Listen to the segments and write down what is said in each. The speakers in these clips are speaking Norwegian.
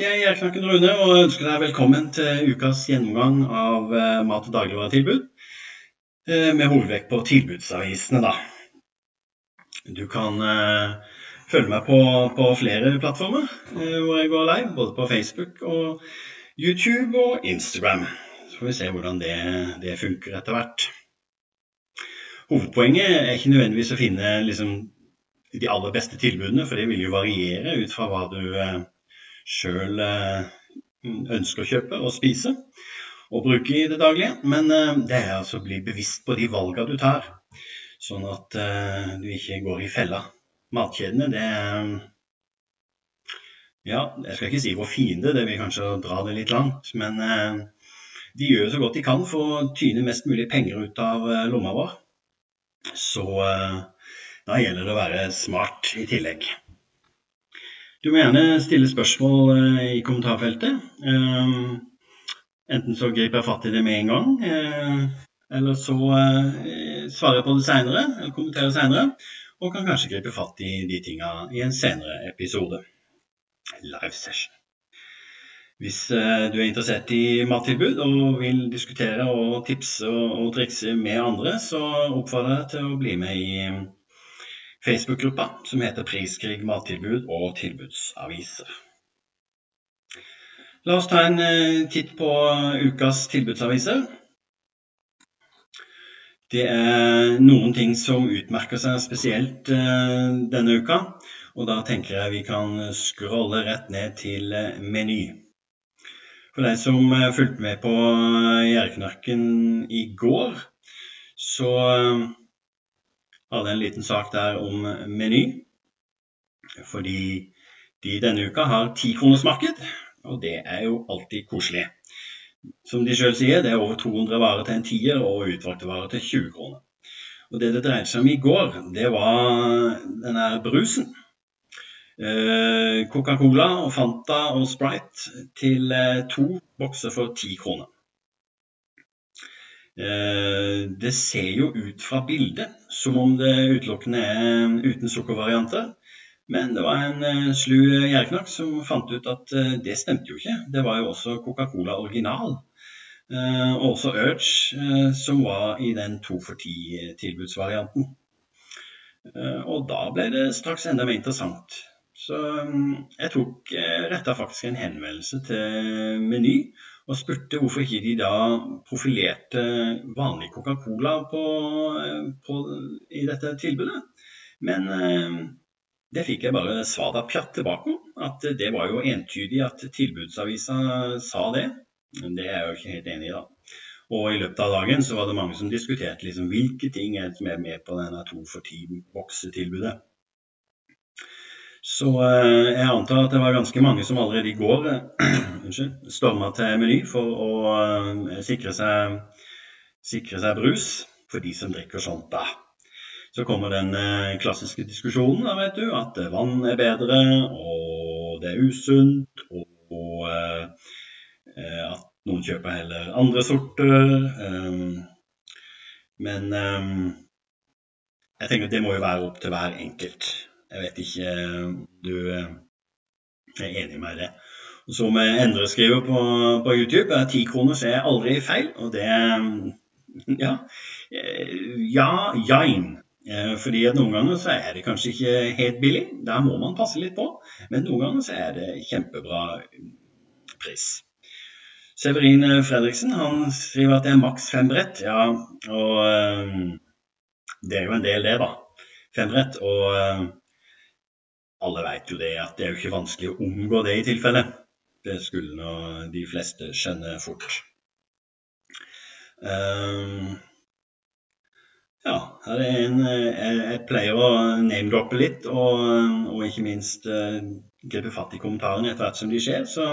jeg er Knakken Rune og ønsker deg velkommen til ukas gjennomgang av eh, mat- og dagligvaretilbud. eh, Med hovedvekt på tilbudsavisene, da. Du kan eh, følge meg på, på flere plattformer hvor jeg går live, både på Facebook og YouTube og Instagram. Så får vi se hvordan det, det funker etter hvert. Hovedpoenget er ikke nødvendigvis å finne liksom, de aller beste tilbudene, for det vil jo variere ut fra hva du sjøl eh, ønsker å kjøpe og spise og bruke i det daglige. Men eh, det er altså å bli bevisst på de valgene du tar, sånn at eh, du ikke går i fella. Matkjedene, det er Ja, jeg skal ikke si vår fiende, det vil kanskje dra det litt langt. Men de gjør så godt de kan for å tyne mest mulig penger ut av lomma vår. Så da gjelder det å være smart i tillegg. Du må gjerne stille spørsmål eh, i kommentarfeltet. Eh, Enten så griper jeg fatt i det med en gang, eh, eller så eh, svarer jeg på det seinere, eller kommenterer seinere. Og kan kanskje gripe fatt i de tinga i en senere episode. Live session. Hvis du er interessert i mattilbud og vil diskutere og tipse og trikse med andre, så oppfordrer jeg deg til å bli med i Facebook-gruppa som heter Priskrig mattilbud og tilbudsaviser. La oss ta en eh, titt på ukas tilbudsaviser. Det er noen ting som utmerker seg spesielt eh, denne uka. Og da tenker jeg vi kan scrolle rett ned til eh, Meny. For deg som fulgte med på Gjerdeknarken i går, så hadde en liten sak der om Meny. Fordi de denne uka har tikronersmarked, og det er jo alltid koselig. Som de sjøl sier, det er over 200 varer til en tier og utvalgte varer til 20 kroner. Og det det dreide seg om i går, det var denne brusen. Eh, Coca-Cola og Fanta og Sprite til eh, to bokser for 10 kroner. Eh, Det ser jo ut fra bildet som om det utelukkende er uten sukkervarianter. Men det var en eh, slu gjerdeknakk som fant ut at eh, det stemte jo ikke. Det var jo også Coca-Cola original. Og også Urge, som var i den to for ti-tilbudsvarianten. Og da ble det straks enda mer interessant. Så mm, jeg tok retta faktisk en henvendelse til Meny og spurte hvorfor ikke de da profilerte vanlig Coca-Cola eh, i dette tilbudet. Men eh, det fikk jeg bare svar av pjatt tilbake om. At det var jo entydig at tilbudsavisa sa det. Det er jeg jo ikke helt enig i, da. Og i løpet av dagen så var det mange som diskuterte liksom hvilke ting som er med på denne to for ti-boksetilbudet. Så eh, jeg antar at det var ganske mange som allerede i går eh, storma til Meny for å eh, sikre seg, sikre seg brus for de som drikker sånt, da. Så kommer den klassiske diskusjonen da, vet du, at vann er bedre, og det er usunt, og, og at noen kjøper heller andre sorter. men jeg tenker at det må jo være opp til hver enkelt. Jeg vet ikke om du eh, er enig med meg i det. Og Som Endre skriver på, på YouTube, er ti kroner ser er aldri feil. Og det Ja. eh, Ja, jain. Eh, Fordi at noen ganger så er det kanskje ikke helt billig. Der må man passe litt på. Men noen ganger så er det kjempebra pris. Severin Fredriksen han skriver at det er maks fem brett. Ja, og eh, det er jo en del, det, da. Fem brett. Og eh, alle vet jo det at det er jo ikke vanskelig å omgå det i tilfelle. Det skulle nå de fleste skjønne fort. Um, ja, her er en jeg, jeg pleier å name-droppe litt, og, og ikke minst uh, gripe fatt i kommentarene etter hvert som de skjer. Så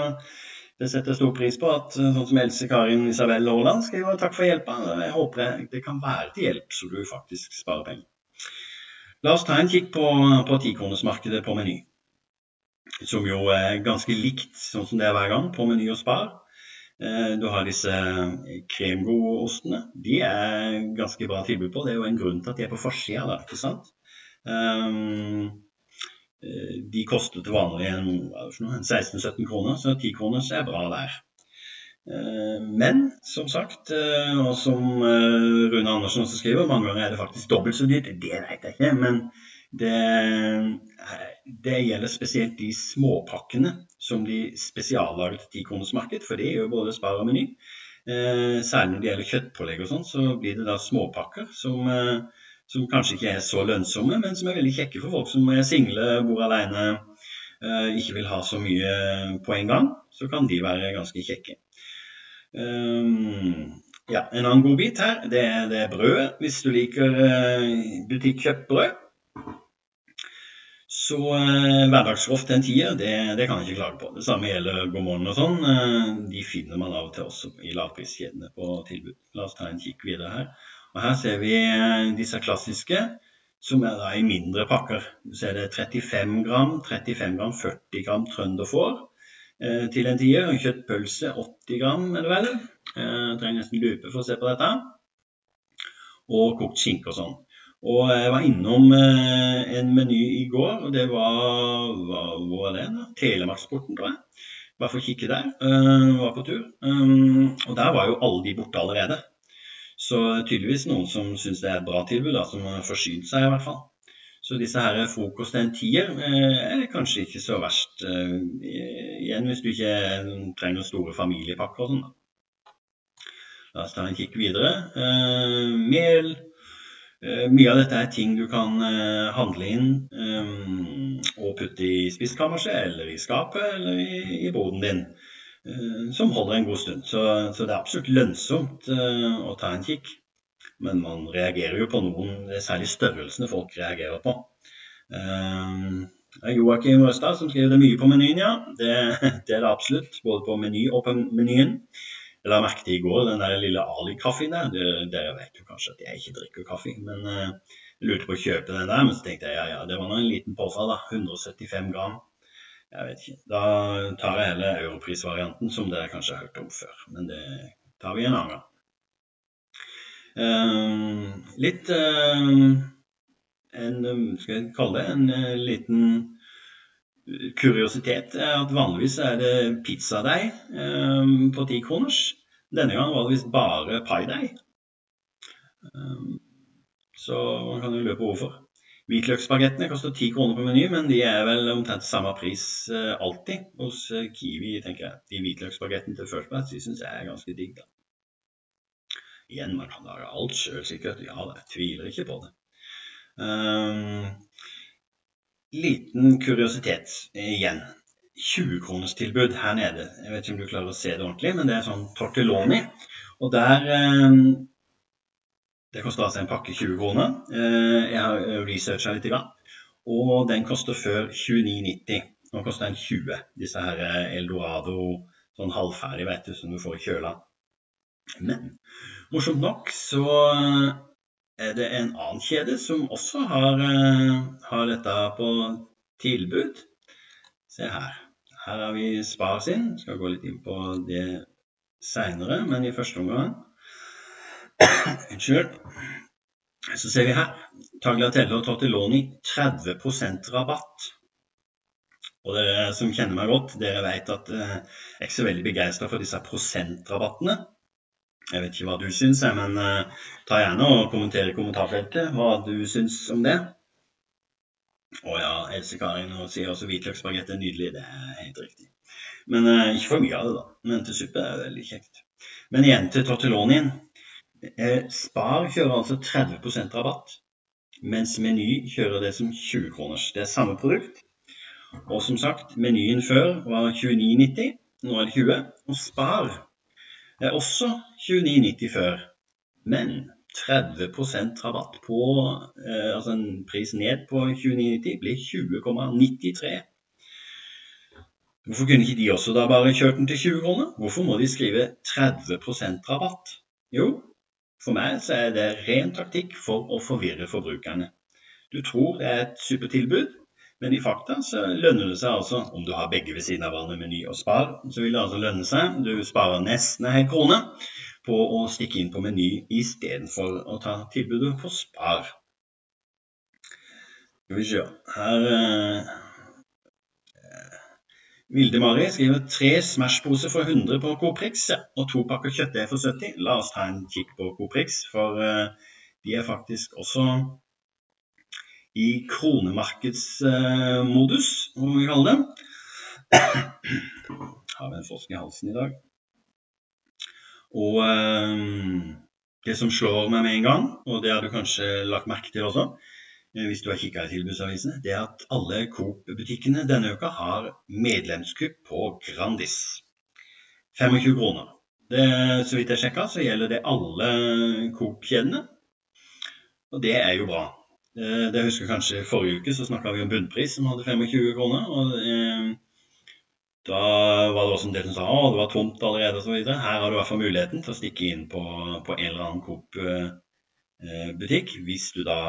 det setter jeg stor pris på at sånn som Else Karin Isabel Aaland skriver takk for hjelpa. Jeg håper det, det kan være til hjelp, så du faktisk sparer penger. La oss ta en kikk på, på tikronersmarkedet på Meny. Som jo er ganske likt sånn som det er hver gang på Meny og Spar. Eh, Du har disse kremgod-ostene. De er ganske bra tilbud på. Det er jo en grunn til at de er på forsida ikke sant. Um, de koster til vanlig 16-17 kroner, så 10 kroner er bra der. Men som sagt, og som Rune Andersen også skriver, mange ganger er det faktisk dobbelt så dyrt. Det vet jeg ikke, men det, det gjelder spesielt de småpakkene som de spesiallaget til 10 marked, for det gjør både Spar og Meny. Eh, særlig når det gjelder kjøttpålegg og sånn, så blir det da småpakker som, eh, som, kanskje ikke er så lønnsomme, men som er veldig kjekke for folk som er single, bor alene, eh, ikke vil ha så mye på en gang. Så kan de være ganske kjekke. Um, ja, En annen god bit her, det er, det er brødet. Hvis du liker uh, butikkjøpt brød, så eh, hverdagsroff til en tier, det, det, kan jeg ikke klage på. Det samme gjelder God morgen og sånn. Eh, de finner man av og til også i lavpriskjedene på tilbud. La oss ta en kikk videre her. Og Her ser vi eh, disse klassiske, som er da i mindre pakker. Du ser det 35 gram, 35 gram, 40 gram trønderfår eh, til en tier. Kjøttpølse 80 gram, er det vel. Eh, trenger nesten lupe for å se på dette. Og kokt skinke og sånn. Og jeg var innom eh, en meny i går, og det var Hvor var det? da? Telemarksporten, tror jeg. Bare for å kikke der. Var på tur. Og der var jo alle de borte allerede. Så tydeligvis noen som syns det er et bra tilbud, da, som har forsynt seg i hvert fall. Så disse her frokost en tier uh, er kanskje ikke så verst. Uh, igjen hvis du ikke trenger store familiepakker og sånn. La oss ta en kikk videre. mel Eh, mye av dette er ting du kan eh, handle inn og putte i spiskammerset eller i skapet eller i, boden din, som holder en god stund. Så, det er absolutt lønnsomt å ta en kikk. Men man reagerer jo på noen, det er særlig størrelsene folk reagerer på. Um, Joakim Røstad som skriver det mye på menyen, ja. Det, det, er det absolutt. Både på meny og på menyen. Jeg la merke til i går den der lille Ali-kaffen der. Dere vet jo kanskje at jeg ikke drikker kaffe, men uh, jeg lurte på å kjøpe den der. Men så tenkte jeg ja, ja, det var nå en liten påfall, da. 175 gram. Jeg vet ikke. Da tar jeg heller europrisvarianten, som dere kanskje har hørt om før. Men det tar vi en annen gang. Uh, litt uh, en, skal jeg kalle det, en uh, liten kuriositet er at vanligvis er det pizzadeig um, på ti kroners. Denne gangen var det visst bare paideig. Um, så man kan jo løpe overfor. hvorfor. Hvitløksspagettene koster ti kroner på Meny, men de er vel omtrent samme pris uh, alltid hos Kiwi, tenker jeg. De hvitløksspagettene til First de syns jeg er ganske digg, da. Igjen, man kan lage alt sjøl, sikkert. Ja, jeg tviler ikke på det. Um, liten kuriositet igjen. 20-kronerstilbud her nede. Jeg vet ikke om du klarer å se det ordentlig, men det er sånn tortelloni. Og der um, Det koster altså en pakke 20 kroner. Uh, jeg har researcha litt, og den koster før 29,90. Nå koster den 20. Disse her eh, Eldorado sånn halvferdig, vet du, som du får i kjøla. Men morsomt nok så er det en annen kjede som også har, eh, har dette på tilbud. Se her. Her har vi Spar sin. Skal gå litt inn på det seinere, men i første omgang Unnskyld. Så ser vi her. Tagliatelle og Tortelloni 30 rabatt. Og dere som kjenner meg godt, dere vet at eh, jeg er ikke så veldig begeistra for disse prosentrabattene. Jeg vet ikke hva du syns, men uh, ta gjerne og kommenter i kommentarfeltet hva du syns om det. Å ja, Else Karin sier også hvitløksspagetti er nydelig. Det er helt riktig. Men uh, ikke for mye av det, da. Men til suppe er veldig kjekt. Men igjen til tortellonien. Eh, Spar kjører altså 30% rabatt, mens Meny kjører det som 20 kroners. Det er samme produkt. Og som sagt, menyen før var 29,90. Nå er det 20. Og Spar er også 29,90 før, men 30% rabatt på eh, Altså en pris ned på 29,90 blir 20,93. Hvorfor kunne ikke de også da bare kjørt den til 20 kroner? Hvorfor må de skrive 30% rabatt? Jo, for meg så er det ren taktikk for å forvirre forbrukerne. Du tror det er et supertilbud, men i fakta så lønner det seg altså, om du har begge ved siden av hverandre, Meny og Spar, så vil det altså lønne seg, du sparer nesten en hel krone, på å stikke inn på Meny istedenfor å ta tilbudet på Spar. Skal vi se Her eh, Vilde Mari skriver tre Smash-poser for 100 på Coprix og to pakker kjøttdeig for 70. La oss ta en kikk på Coprix, for eh, de er faktisk også i kronemarkedsmodus, uh, må vi kalle det. Har vi en frosk i halsen i dag. Og uh, det som slår meg med en gang, og det har du kanskje lagt merke til også, Eh, hvis du har kikka i tilbudsavisene, det er at alle Coop-butikkene denne uka har medlemskupp på Grandis. 25 kroner. Det, så vidt jeg sjekka, så gjelder det alle Coop-kjedene. Og det er jo bra. Det, husker husker kanskje i Forrige uke så snakka vi om bunnpris som hadde 25 kroner. og eh, Da var det også en del som sa at det var tomt allerede osv. Her har du i hvert fall muligheten til å stikke inn på, på en eller annen Coop-butikk eh, hvis du da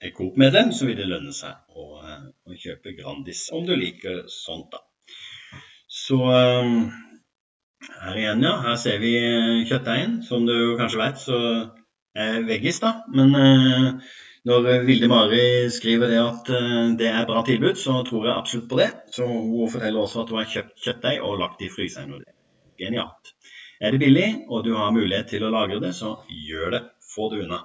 er Coop-medlem, så vil det lønne seg å, eh, å, kjøpe Grandis, om du liker sånt, da. Så her igjen, ja. Her ser vi kjøttdeigen. Som du kanskje vet, så er veggis, da. Men når Vilde Mari skriver det at uh, det er bra tilbud, så tror jeg absolutt på det. Så hun forteller også at hun har kjøpt kjøttdeig og lagt det i fryseren. Er genialt. Er det billig, og du har mulighet til å lagre det, så gjør det. Få det unna.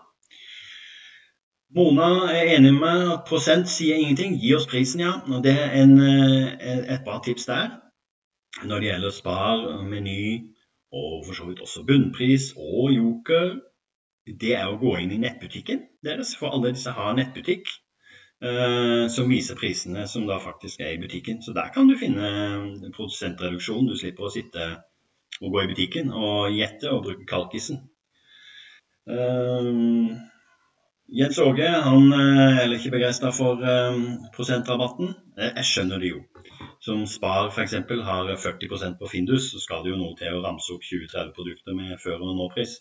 Mona er enig med at prosent sier ingenting. Gi oss prisen, ja. Det er en, eh, et bra tips der. Når det gjelder Spar, Meny og for så vidt også bunnpris og Joker, det er å gå inn i nettbutikken deres. For alle disse har nettbutikk eh, som viser prisene som da faktisk er i butikken. Så der kan du finne produsentreduksjon. Du slipper å sitte og gå i butikken og gjette og bruke kalkisen. Uh, Jens Åge han er eh, heller ikke begeistra for um, prosentrabatten. Jeg skjønner det jo. Som Spar f.eks. har 40% på Findus, så skal det jo noe til å ramse opp 20-30 produkter med før- og nå-pris.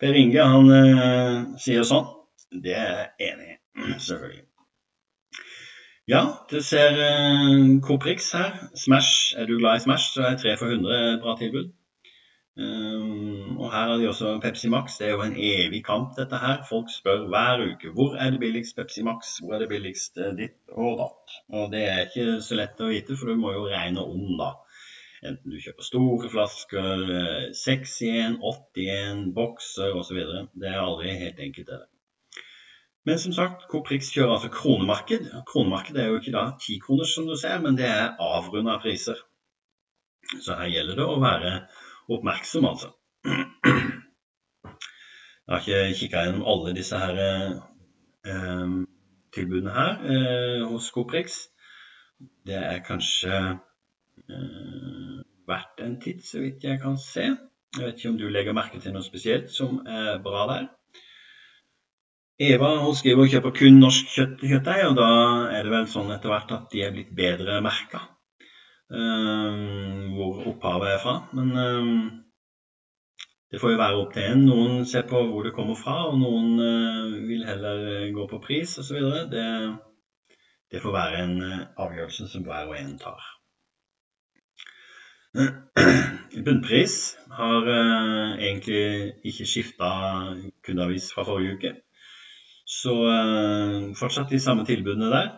Per Inge han eh, sier sånn. Det er jeg enig i, selvfølgelig. Ja, du ser uh, Coprix her. Smash. Er du glad i Smash, så er 3 for 100 et bra tilbud. Um, og her har de også Pepsi Max. Det er jo en evig kamp, dette her. Folk spør hver uke hvor er det billigst Pepsi Max, hvor er det billigst eh, ditt og datt. Og det er ikke så lett å vite, for du må jo regne om, da. Enten du kjøper store flasker, 6 i 1, 8 i 1, bokser osv. Det er aldri helt enkelt, det. Men som sagt, Coprix kjører altså kronemarked. Kronemarked er jo ikke da tikroner, som du ser, men det er avrunda priser. Så her gjelder det å være oppmerksom, altså. Jeg har ikke kikka gjennom alle disse her, eh, tilbudene her eh, hos Coprix. Det er kanskje eh, verdt en titt, så vidt jeg kan se. Jeg vet ikke om du legger merke til noe spesielt som er bra der. Eva hun skriver og kjøper kun norsk kjøttdeig, og da er det vel sånn etter hvert at de er blitt bedre merka. Ehm, hvor opphavet er fra. Men ehm, det får jo være opp til en. Noen ser på hvor det kommer fra, og noen uh, vil heller eh, gå på pris osv. Det, det får være en eh, avgjørelse som hver og en tar. Bunnpris har uh, egentlig ikke skifta kundeavis fra forrige uke. Så uh, fortsatt de samme tilbudene der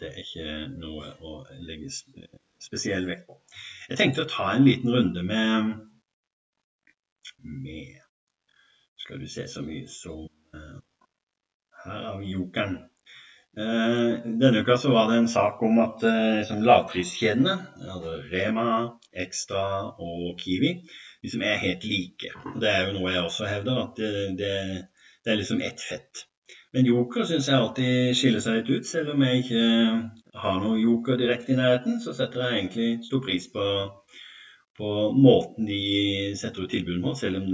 det er ikke noe å legge spesiell vekt på. Jeg tenkte å ta en liten runde med, med Skal du se så mye som uh, Her har vi jokeren. Uh, denne uka så var det en sak om at liksom, lavpriskjedene, altså Rema, Extra og Kiwi, liksom er helt like. Det er jo noe jeg også hevder, at det, det, det er liksom ett fett. Men joker syns jeg alltid skiller seg litt ut. Selv om jeg ikke har noe joker direkte i nærheten, så setter jeg egentlig stor pris på, på måten de setter ut tilbudet på, selv om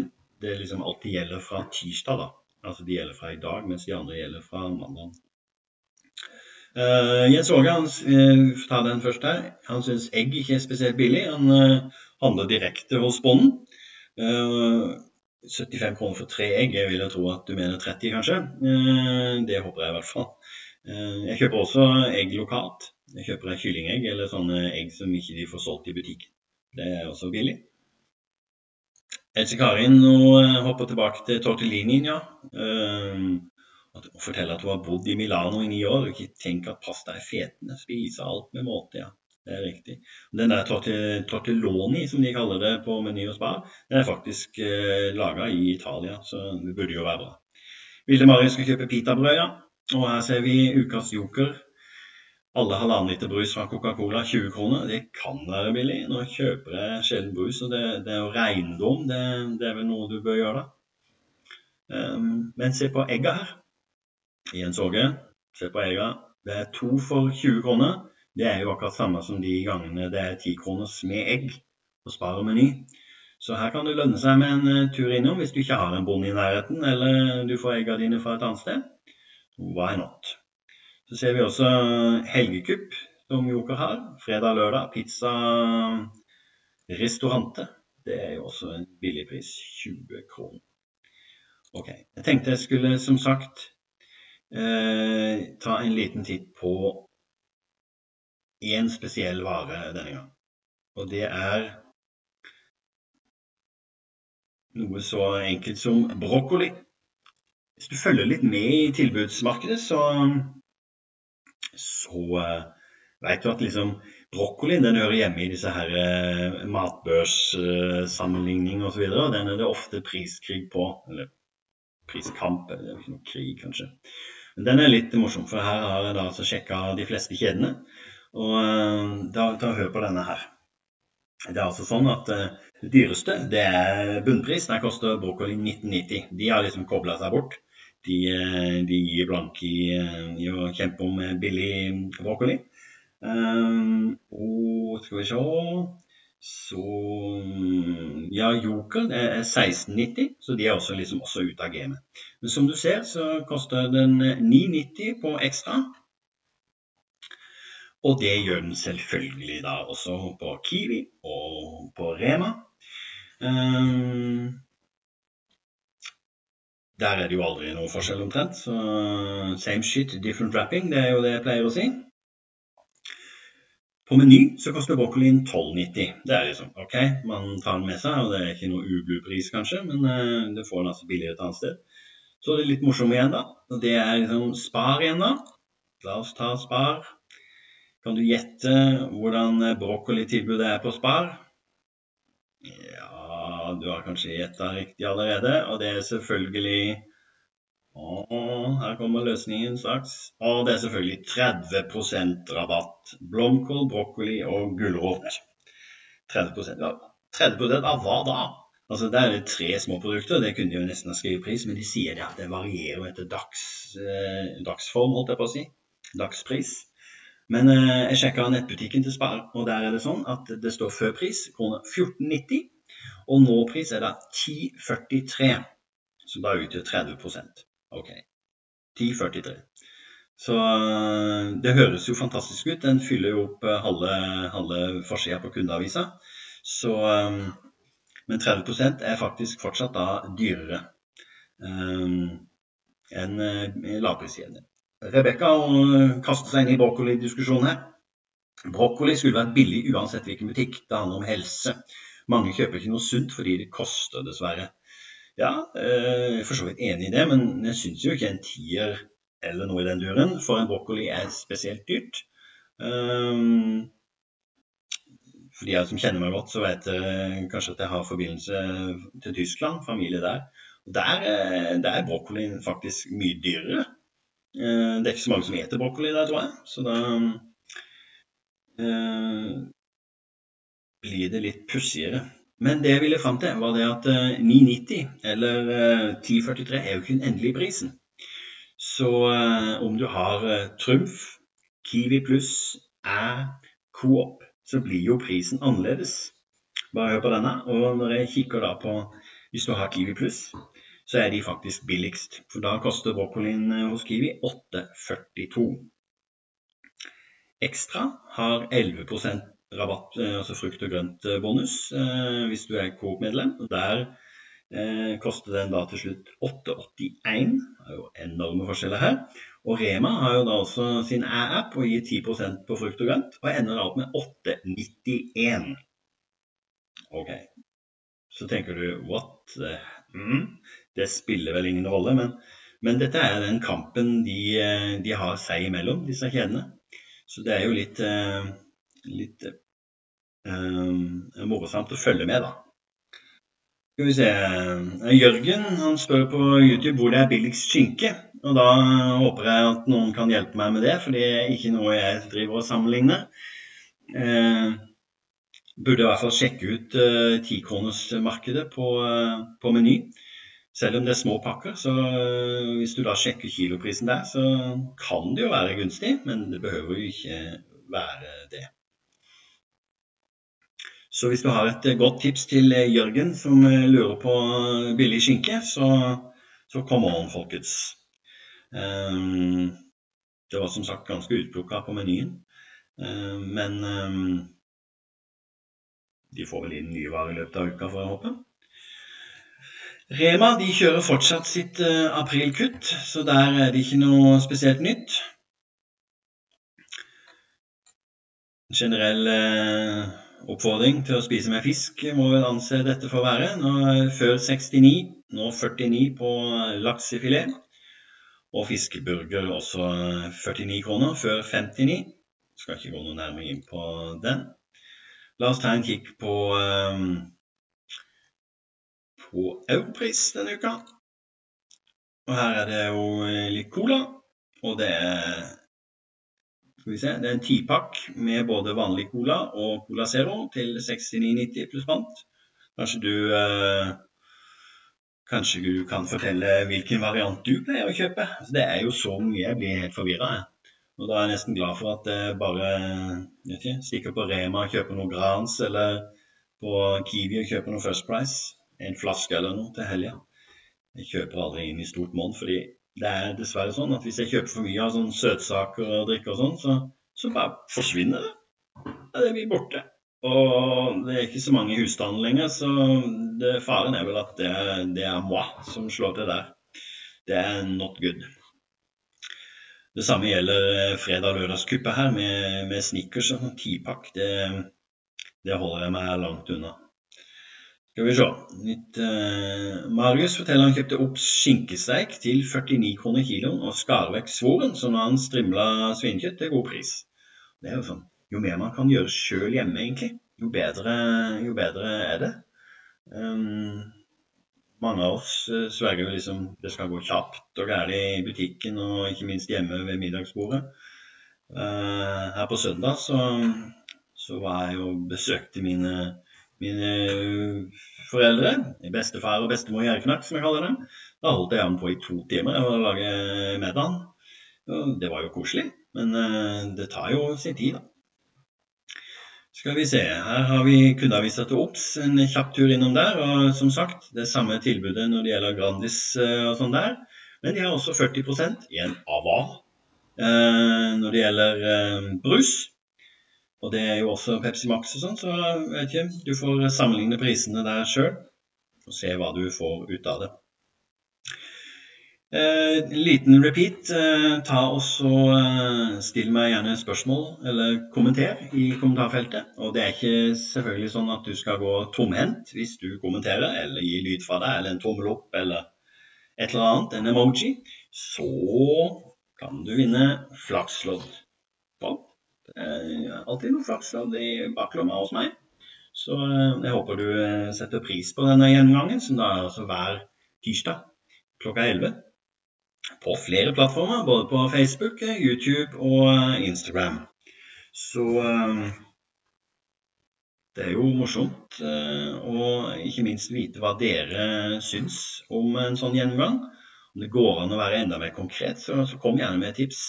det liksom alltid gjelder fra tirsdag. da. Altså de gjelder fra i dag, mens de andre gjelder fra mandag. Uh, Jens Åge han uh, ta den først her. Han syns egg ikke er spesielt billig. Han uh, handler direkte hos bonden. Uh, 75 kroner for tre egg. Jeg vil jo tro at du mener 30, kanskje. Eh, det håper jeg i hvert fall. Eh, jeg kjøper også egg lokalt. Jeg kjøper kyllingegg eller sånne egg som ikke de får solgt i butikken. Det er også billig. Else Karin nå eh, hopper tilbake til tortellinien, ja. At hun forteller at hun har bodd i Milano i ni år og ikke tenk at pasta er fetende. Spise alt med måte, ja. Det er riktig. Den der tortelloni, som de kaller det på Meny og Spar, den er faktisk eh, laga i Italia, så det burde jo være bra. Vilde Mari skal kjøpe pitabrød, ja. Og her ser vi ukas joker. Alle halvannen liter brus fra Coca-Cola 20 kroner. Det kan være billig. Nå kjøper jeg sjelden brus, og det, det er jo regndom. Det, det, er vel noe du bør gjøre, da. Um, men se på egga her. Jens Åge, se på Ega. Det er to for 20 kroner. Det er jo akkurat samme som de gangene det er ti kroners med egg på Spar og Meny. Så her kan det lønne seg med en eh, tur innom hvis du ikke har en bonde i nærheten, eller du får egga dine fra et annet sted. Why not? Så ser vi også helgekupp, som Joker har. Fredag-lørdag. Pizza Restaurante. Det er jo også en billigpris. 20 kroner. Ok. Jeg tenkte jeg skulle som sagt eh, ta en liten titt på én spesiell vare denne gang. Og det er noe så enkelt som brokkoli. Hvis du følger litt med i tilbudsmarkedet, så, så uh, vet du at liksom brokkolien den hører hjemme i disse her uh, osv. Den er det ofte priskrig på. Eller priskamp, eller krig, kanskje. Den er litt morsom, for her har jeg da altså sjekka de fleste kjedene. Og eh, da, ta hør på denne her. Det er altså sånn at uh, det dyreste det er bunnpris. Der koster brokkoli 1990. De har liksom kobla seg bort. De, uh, de gir blanke i, å kjempe om billig brokkoli. Um, og skal vi se Så Ja, Joker det er 1690, så de er også, liksom, også ute av gamet. Men som du ser, så koster den 990 på ekstra. Og det gjør den selvfølgelig da også på Kiwi og på Rema. Um, der er det jo aldri noe forskjell omtrent. Så same shit, different wrapping. Det er jo det jeg pleier å si. På Meny så koster broccolien 12,90. Det er liksom OK, man tar den med seg, og det er ikke noe ublu-pris kanskje, men uh, du får den altså billigere et annet sted. Så det er litt morsomt igjen, da. Og det er liksom Spar igjen, da. La oss ta Spar. Kan du gjette hvordan broccolitilbudet er på Spar? Ja, du har kanskje gjetta riktig allerede. Og det er selvfølgelig Å, her kommer løsningen straks. Og det er selvfølgelig 30% rabatt. Blomkål, brokkoli og gulrot. 30 ja, 30% av hva da? Altså, Det er tre små produkter. Det kunne de jo nesten ha skrevet pris, men de sier det at det varierer etter dags, eh, dagsform, holdt jeg på å si. Dagspris. Men eh, jeg sjekka nettbutikken til Spar, og der er det sånn at det står før pris kroner 14,90. Og nåpris er da 10,43, som da utgjør 30 OK. 10,43. Så eh, det høres jo fantastisk ut. Den fyller jo opp eh, halve, halve forsida på kundeavisa. Så, men 30% er faktisk fortsatt da dyrere enn lavpriskjedene. Rebekka kaster seg inn i brokkolidiskusjonen her. Brokkoli skulle vært billig uansett hvilken butikk. Det handler om helse. Mange kjøper ikke noe sunt fordi det koster, dessverre. Ja, eh, jeg er for så vidt enig i det, men jeg syns jo ikke en tier eller noe i den duren for en brokkoli er spesielt dyrt. Um, for de som kjenner meg godt, så vet jeg kanskje at jeg har forbindelse til Tyskland, familie der. Der, der er brokkolien faktisk mye dyrere. Eh, det er ikke så mange som eter brokkoli der, tror jeg. Så da eh, blir det litt pussigere. Men det jeg ville fram til, var det at 990 eh, eller 1043 er jo ikke den endelige prisen. Så om du har Trumf, Kiwi pluss, Æ, Coop, så blir jo prisen annerledes. Bare hør på denne. Og når jeg kikker da på Hvis du har Kiwi pluss, så er de faktisk billigst. For da koster brokkolien eh, hos Kiwi 8,42. Ekstra har 11 rabatt, eh, altså frukt og grønt-bonus, eh, hvis du er Coop-medlem. Der eh, koster den da til slutt 8,81. Det er jo enorme forskjeller her. Og Rema har jo da også sin æ-app og gir 10% på frukt og grønt, og ender da opp med 8,91. Ok, så tenker du what mm? Det spiller vel ingen rolle, men Men dette er den kampen de, de har seg imellom, disse kjedene. Så det er jo litt, litt um, morsomt å følge med, da. Skal vi se Jørgen han spør på YouTube hvor det er billigst skinke. Og da håper jeg at noen kan hjelpe meg med det, for det er ikke noe jeg driver og sammenligner. Eh, burde i hvert fall sjekke ut eh, tikronersmarkedet på, eh, på Meny. Selv om det er små pakker, så eh, hvis du da sjekker kiloprisen der, så kan det jo være gunstig, men det behøver jo ikke være det. Så hvis du har et godt tips til Jørgen som lurer på billig skinke, så, så kom on, folkens. Um, det var som sagt ganske utplukka på menyen. Um, men um, de får vel inn nye varer i løpet av uka, får jeg håpe. Rema de kjører fortsatt sitt aprilkutt, så der er det ikke noe spesielt nytt. Generell oppfordring til å spise mer fisk må vel anse dette for å være. Nå, før 69, nå 49 på laksefilet. Og fiskeburger også 49 kroner, før 59. Skal ikke gå noe nærmere inn på den. La oss ta en kikk på, um, på europris denne uka. Og her er det jo litt cola. Og det er skal vi se, det er en tipakk med både vanlig cola og Cola Zero til 69,90 pluss pant. Kanskje du eh, Kanskje du kan fortelle hvilken variant du pleier å kjøpe? Altså, det er jo så mye jeg blir helt forvirra. Og da er jeg nesten glad for at jeg bare ikke, stikker på Rema og kjøper noe Grans, eller på Kiwi og kjøper noe First Price. En flaske eller noe til helga. Jeg kjøper aldri inn i stort monn, fordi det er dessverre sånn at hvis jeg kjøper for mye av sånn søtsaker og drikke og sånn, så, så, bare forsvinner det. Det blir borte. Og det er ikke så mange i husstanden lenger, så det, faren er vel at det, det er moi som slår til der. Det er not good. Det samme gjelder eh, fredag-lørdagskuppet her med, med snickers og tipakk. Det, det holder jeg meg langt unna. Skal vi se. Nytt, uh, Marius forteller han kjøpte opp skinkesteik til 49 kroner kiloen og skar vekk svoren, så nå har han strimla svinekjøtt til god pris. Det er jo sånn, Jo mer man kan gjøre sjøl hjemme, egentlig, jo bedre, jo bedre er det. Um, mange av oss uh, sverger liksom det skal gå kjapt og gærent i butikken og ikke minst hjemme ved middagsbordet. Uh, her på søndag så, så, var jeg og besøkte mine, mine foreldre. Bestefar og bestemor Gjerknakk, som jeg kaller dem. Da holdt jeg ham på i to timer å lage middag. Det var jo koselig, men uh, det tar jo sin tid, da. Skal vi se, her har vi kundeavisa til OBS, en kjapp tur innom der. Og som sagt, det samme tilbudet når det gjelder Grandis eh, og sånn der. Men de har også 40% i en eh, når det gjelder eh, brus. Og det er jo også Pepsi Max og sånn, så vet ikke, du får sammenligne prisene der sjøl og se hva du får ut av det. Eh, en liten repeat. Eh, ta også eh, Still meg gjerne spørsmål eller kommenter i kommentarfeltet. Og det er ikke selvfølgelig sånn at du skal gå tomhendt hvis du kommenterer eller gir lyd fra deg eller en tommel opp eller et eller annet, en emoji. Så kan du vinne flakslodd. Er alltid noe flakslodd i baklomma hos meg. Så jeg håper du setter pris på denne gjennomgangen, som da er altså hver tirsdag klokka 11 på flere plattformer, både på Facebook, YouTube og Instagram. Så eh, det er jo morsomt eh, å ikke minst vite hva dere syns om en sånn gjennomgang. Om det går an å være enda mer konkret, så kom gjerne med tips.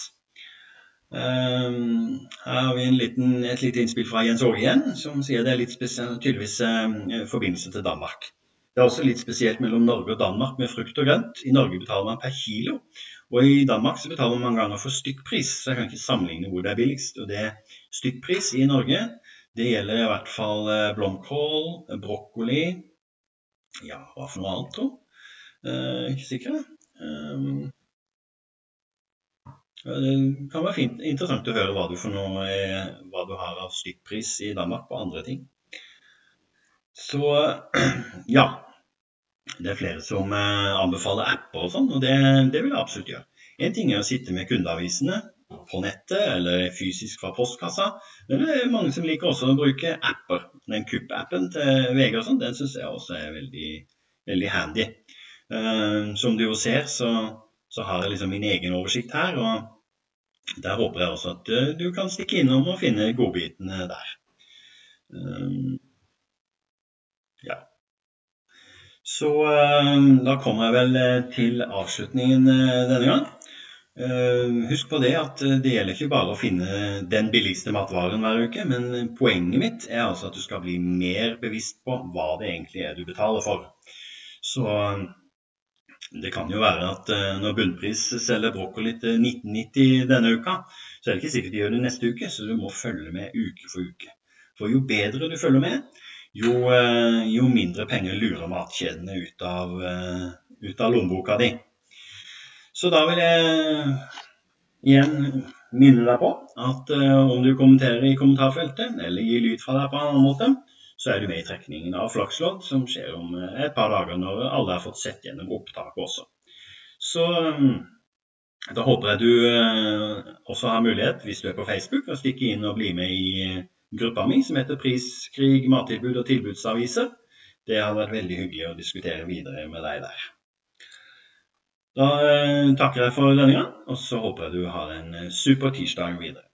Um, her har vi liten, et lite innspill fra Jens Åge igjen, som sier det er litt tydeligvis uh, forbindelse til Danmark. Det er også litt spesielt mellom Norge og Danmark med frukt og grønt. I Norge betaler man per kilo, og i Danmark så betaler man mange ganger for stykkpris. Så jeg kan ikke sammenligne hvor det er billigst. Og det stykkpris i Norge, det gjelder i hvert fall eh, blomkål, brokkoli Ja, hva for noe annet, tro? Eh, ikke sikker. Um, det kan være fint, interessant å høre hva du, noe, hva du har av stykkpris i Danmark på andre ting. Så ja, det er flere som anbefaler apper og sånn, og det, det vil jeg absolutt gjøre. En ting er å sitte med kundeavisene på nettet eller fysisk fra postkassa, men det er mange som liker også å bruke apper. Den Kupp-appen til VG og sånn, den syns jeg også er veldig, veldig handy. Uh, som du jo ser, så, så, har jeg liksom min egen oversikt her. og Der håper jeg også at uh, du kan stikke innom og finne godbitene der. Uh, ja. Så da kommer jeg vel til avslutningen denne gang. Eh, husk på det at eh, det gjelder ikke bare å finne den billigste matvaren hver uke, men poenget mitt er altså at du skal bli mer bevisst på hva det egentlig er du betaler for. Så eh, det kan jo være at når Bunnpris selger brokkoli til 1990 denne uka, så er det ikke sikkert de gjør det neste uke, så du må følge med uke for uke. For jo bedre du følger med, jo, jo mindre penger lurer matkjedene ut av, ut av lommeboka di. Så da vil jeg igjen minne deg på at om du kommenterer i kommentarfeltet eller gir lyd fra deg på en annen måte, så er du med i trekningen av Flakslodd, som skjer om uh, et par dager når alle har fått sett gjennom opptaket også. Så um, da håper jeg du uh, også har mulighet, hvis du er på Facebook, å stikke inn og bli med i gruppa mi som heter Priskrig, mattilbud og tilbudsaviser. Det hadde vært veldig hyggelig å diskutere videre med deg der. Da eh, takker jeg for denne gang, og så håper jeg du har en eh, super tirsdag videre.